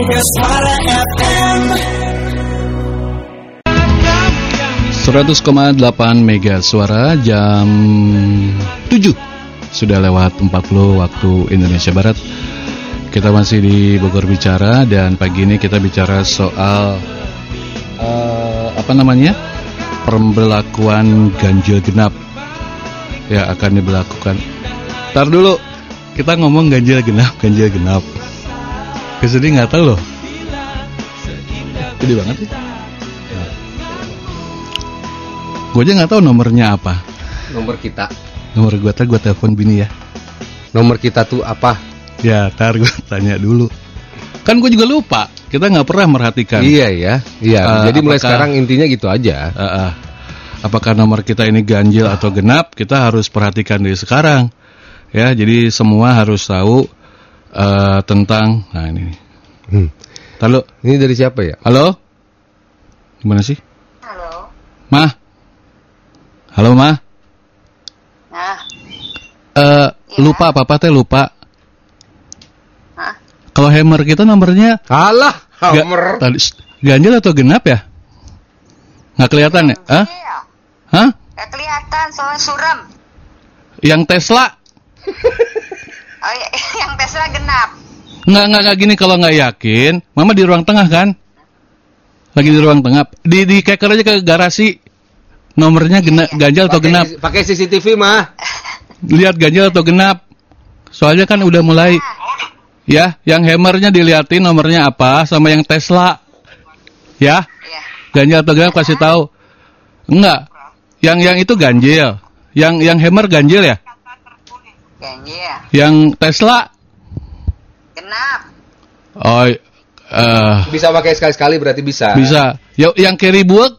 Mega Suara FM 100,8 Mega Suara jam 7 Sudah lewat 40 waktu Indonesia Barat. Kita masih di Bogor Bicara Dan pagi ini kita bicara soal eh, Apa namanya? Pemberlakuan ganjil genap Ya akan diberlakukan. Ntar dulu Kita ngomong ganjil genap Ganjil genap Ke sini nggak tahu loh Gede banget sih Gue aja nggak tahu nomornya apa. Nomor kita. Nomor gue tar gue telepon bini ya. Nomor kita tuh apa? Ya tar gue tanya dulu. Kan gue juga lupa. Kita nggak pernah merhatikan. Iya ya. Iya. Eh, Jadi mulai apakah- sekarang intinya gitu aja. Ah, ah. apakah nomor kita ini ganjil atau genap? Kita harus perhatikan dari sekarang. Ya, jadi semua harus tahu eh, tentang. Nah ini. Hmm. Halo, Ini dari siapa ya? halo. Gimana sih? Halo. Mah. Halo, Mah. Nah, Eh, lupa papa teh lupa. Hah? Kalau hammer kita nomornya Alah, Ga- Hammer. tadi s- ganjil atau genap ya? Nggak kelihatan ya? Hah? iya. Hah? Gak kelihatan soalnya suram. Yang Tesla? Oh iya, yang Tesla genap. Nggak, nggak, nggak gini kalau nggak yakin. Mama di ruang tengah kan? Lagi di ruang tengah. Di, di keker aja ke garasi. Nomornya gena, ganjil atau Pakai- genap? Pakai CCTV mah. Lihat ganjil atau genap. Soalnya kan udah mulai. Ya, yang hammernya diliatin nomornya apa sama yang Tesla. Ya, Iya. ganjil atau genap kasih tahu. Enggak. Yang yang itu ganjil. Yang yang hammer ganjil ya? Ganjil. Yang Tesla Genap. oh eh Bisa pakai sekali-sekali berarti bisa. bisa. Ya, yang carry buek?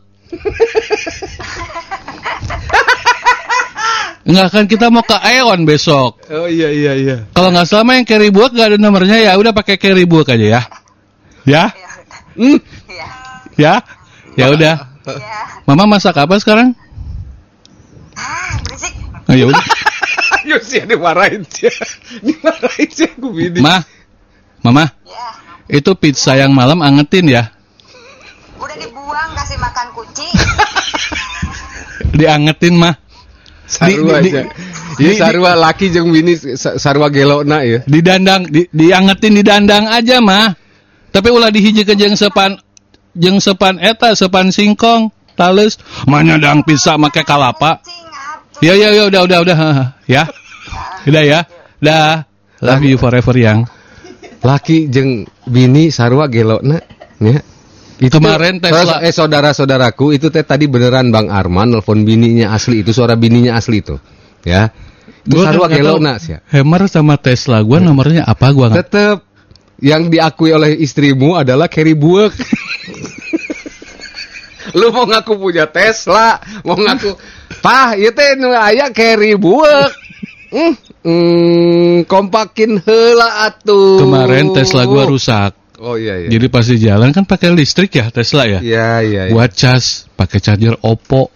Enggak kan kita mau ke Aeon besok. Oh iya iya iya. Kalau nggak salah mah yang carry buek gak ada nomornya ya udah pakai carry buek aja ya. Ya? Iya. Hmm, Iya. ya? Ya udah. Iya. Mama masak apa sekarang? Ah, berisik. Oh, ya udah. Ayo sih dimarahin sih. Dimarahin sih aku bini. Ma. Mama, Ya. itu pizza yang malam angetin ya. Udah dibuang kasih makan kucing. Diangetin mah. Sarua di- aja. di- Iya di- sarua laki jeung bini sa- sarua gelona ya. Didandang, di, diangetin didandang aja mah. Tapi ulah dihiji ke jeung sepan jeung sepan eta, sepan singkong, tales, manyadang pizza make kalapa. Kucing. Ya ya ya udah udah udah ya. Udah ya. Dah. Love you forever yang. Laki jeung bini sarua gelona ya. Itu Kemarin Tesla- eh saudara-saudaraku itu teh tadi beneran Bang Arman nelpon bininya asli itu suara bininya asli itu. Ya. Itu Gua sarua kan gelona sih. Hammer sama Tesla gua nomornya apa gua nggak Tetep yang diakui oleh istrimu adalah carry buek. Lu mau ngaku punya Tesla, mau ngaku, "Pah, ieu teh nu aya carry buek." Hmm, hmm, kompakin heula atuh. Kemarin Tesla gua rusak. Oh iya iya. Jadi pas di jalan kan pakai listrik ya Tesla ya. Iya iya. iya. Buat cas pakai charger Oppo.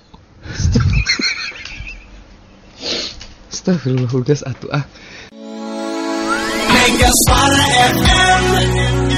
Astagfirullah udah atuh ah. Mega Suara FM